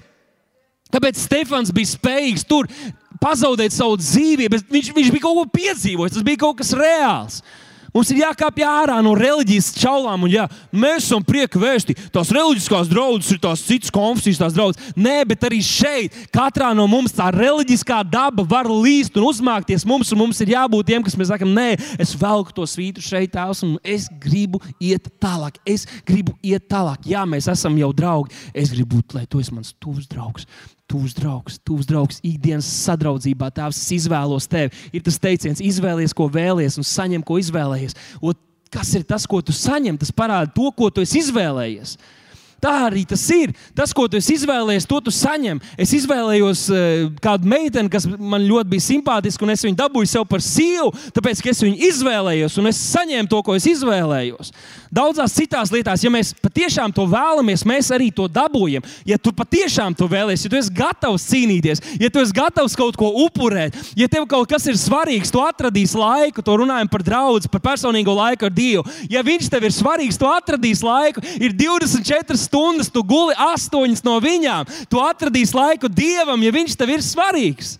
Kāpēc Stefans bija spējīgs tur pazaudēt savu dzīvību? Viņš, viņš bija kaut ko piedzīvojis, tas bija kaut kas reāls. Mums ir jākāpj ārā no reliģijas čaulām. Un, jā, mēs esam prieka vēsti. Tās reliģiskās draudzes ir tās citas konfesijas, tās draudzes. Nē, bet arī šeit, katrā no mums tā reliģiskā daba var līst un uzmākties mums. Un mums ir jābūt tiem, kas mēs sakām, nē, es velku to svītu šeit, tēvs, un es gribu iet tālāk. Es gribu iet tālāk. Jā, mēs esam jau draugi. Es gribu būt, lai tu esi mans tuvs draugs. Tuvs draugs, tuvs draugs, ikdienas sadraudzībā. Tēvs, izvēlos tevi. Ir tas teiciens, izvēlies, ko vēlies, un saņem, ko izvēlējies. Un kas ir tas, ko tu saņem? Tas parāda to, ko tu esi izvēlējies. Tā arī tas ir. Tas, ko tu izvēlējies, to tu saņem. Es izvēlējos uh, kādu meiteni, kas man ļoti bija simpātiska, un es viņu dabūju sev par sievu, tāpēc, ka es viņu izvēlējos, un es saņēmu to, ko es izvēlējos. Daudzās citās lietās, ja mēs patiešām to vēlamies, mēs arī to dabūjam. Ja tu patiešām to vēlēsies, ja tu esi gatavs cīnīties, ja tu esi gatavs kaut ko upurēt, ja tev kaut kas ir svarīgs, tu atradīsi laiku, to runājam par draugu, par personīgo laiku ar Dievu. Ja viņš tev ir svarīgs, tu atradīsi laiku, ir 24 stundas, tu guli astoņas no viņām. Tu atradīsi laiku dievam, ja viņš tev ir svarīgs.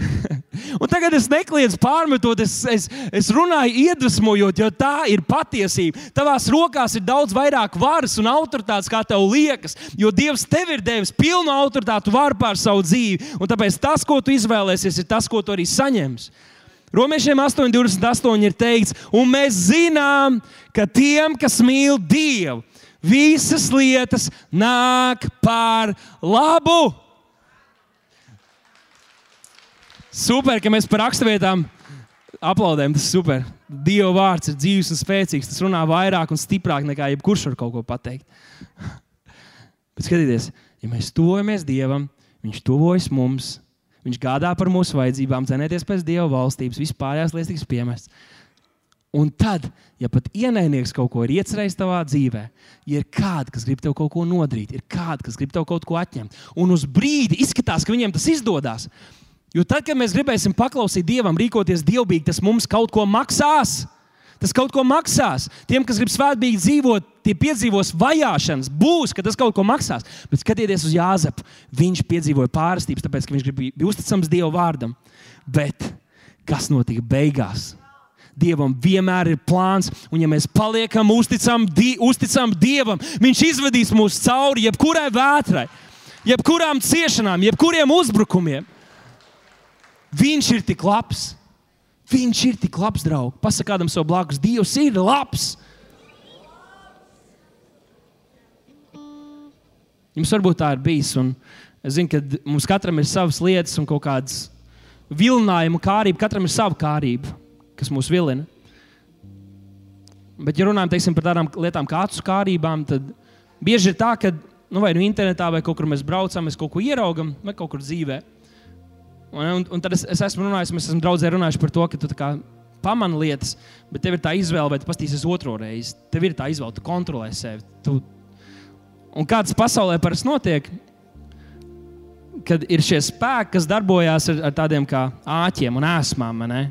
Un tagad es nekliedzu pārmetot, es, es, es runāju, iedvesmojot, jo tā ir patiesība. Tavās rokās ir daudz vairāk varas un autoritātes, kā tev liekas. Jo Dievs tev ir devis pilnu autoritāti, varu pār savu dzīvi. Un tāpēc tas, ko tu izvēlēsies, ir tas, ko tu arī saņemsi. Romiešiem 8,28 ir teikts, un mēs zinām, ka tiem, kas mīl Dievu, visas lietas nāk par labu. Super, ka mēs par raksturvietām aplaudējam. Tas ir super. Dieva vārds ir dzīves un spēcīgs. Tas runā vairāk un stiprāk nekā jebkurš var kaut ko pateikt. Bet skatieties, ja mēs tuvojamies Dievam, Viņš tuvojas mums, Viņš gādā par mūsu vajadzībām, cenēties pēc Dieva valstības, vispārējās lietas tiks piemestas. Un tad, ja pat ienaidnieks kaut ko ir iecerējis tavā dzīvē, ja ir kāds, kas grib tev kaut ko nodarīt, ir kāds, kas grib tev kaut ko atņemt, un uz brīdi izskatās, ka viņiem tas izdodas. Jo tad, kad mēs gribēsim paklausīt Dievam, rīkoties dievbijīgi, tas mums kaut ko maksās. Tas kaut ko maksās. Tiem, kas grib svētbīgi dzīvot, tie piedzīvos vajāšanas. Būs, ka tas kaut ko maksās. Bet skatieties uz Jāzepu. Viņš piedzīvoja pārstības, tāpēc, ka viņš būt uzticams Dieva vārdam. Bet kas notika beigās? Dievam vienmēr ir plāns, un ja mēs paliekam uzticam, di, uzticam Dievam, Viņš izvedīs mūs cauri jebkurai vētrai, jebkurām ciešanām, jebkuriem uzbrukumiem. Viņš ir tik labs. Viņš ir tik labs draugs. Pasakādam sev blakus, Dievs ir labs. Jums varbūt tā ir bijis. Es zinu, ka mums katram ir savas lietas un kaut kādas vilinājuma kārība. Katram ir sava kārība kas mūs vilina. Bet, ja runājam teiksim, par tādām lietām kā acu kārībām, tad bieži ir tā, ka nu, vai nu internetā, vai kaut kur mēs braucam, mēs kaut ko ieraugam, vai kaut kur dzīvē. Un, un, un tad es, es esmu runājis, mēs esam draudzē runājuši par to, ka tu pamani lietas, bet tev ir tā izvēle, vai tu pastīsies otro reizi. Tev ir tā izvēle, tu kontrolē sevi. Tu... Un kāds pasaulē parasti notiek, kad ir šie spēki, kas darbojas ar, ar tādiem kā āķiem un ēsmām. Ne?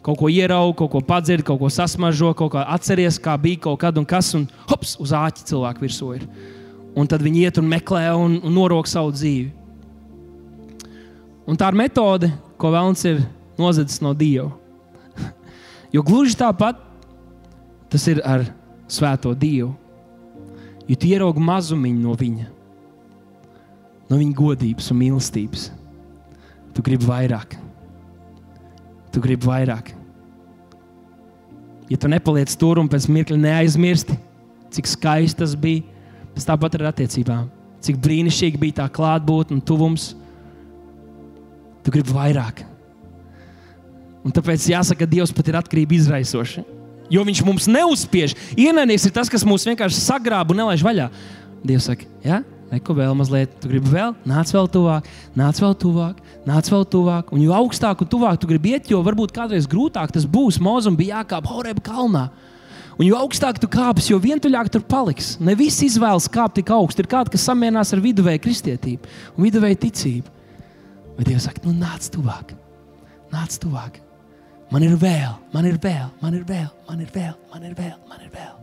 Kaut ko ieraugi, kaut ko padzirdi, kaut ko sasmažo, kaut ko atceries, kā bija kaut kad un kas, un hops, uz āķa cilvēku virsū ir. Un tad viņi iet un meklē un, un norok savu dzīvi. Un tā ir metode, ko Vēlns ir nozadzis no Dieva. jo gluži tāpat tas ir ar Svēto Dievu. Jo tu ieraugi mazumiņu no viņa, no viņa godības un mīlestības. Tu gribi vairāk tu gribi vairāk. Ja tu nepaliec tur un pēc mirkļa neaizmirsti, cik skaisti tas bija, tas tāpat ar attiecībām. Cik brīnišķīgi bija tā klātbūtne un tuvums. Tu gribi vairāk. Un tāpēc jāsaka, ka Dievs pat ir atkarība izraisoša. Jo Viņš mums neuzspiež. Ienaidnieks ir tas, kas mūs vienkārši sagrāba un nelaiž vaļā. Dievs saka, ja? Neko vēl mazliet, tu gribi vēl, nāc vēl tuvāk, nāc vēl tuvāk, nāc vēl tuvāk. Un jo augstāk un tuvāk tu gribi iet, jo varbūt kādreiz grūtāk tas būs. Mozum bija jākāp Horeba kalnā. Un jo augstāk tu kāpsi, jo vientuļāk tur paliks. Ne visi izvēlas kāpt tik augstu. Ir kādi, kas samierinās ar viduvēju kristietību un viduvēju ticību. Bet Dievs saka, nu nāc tuvāk, nāc tuvāk. Man ir vēl, man ir vēl, man ir vēl, man ir vēl, man ir vēl. Man ir vēl.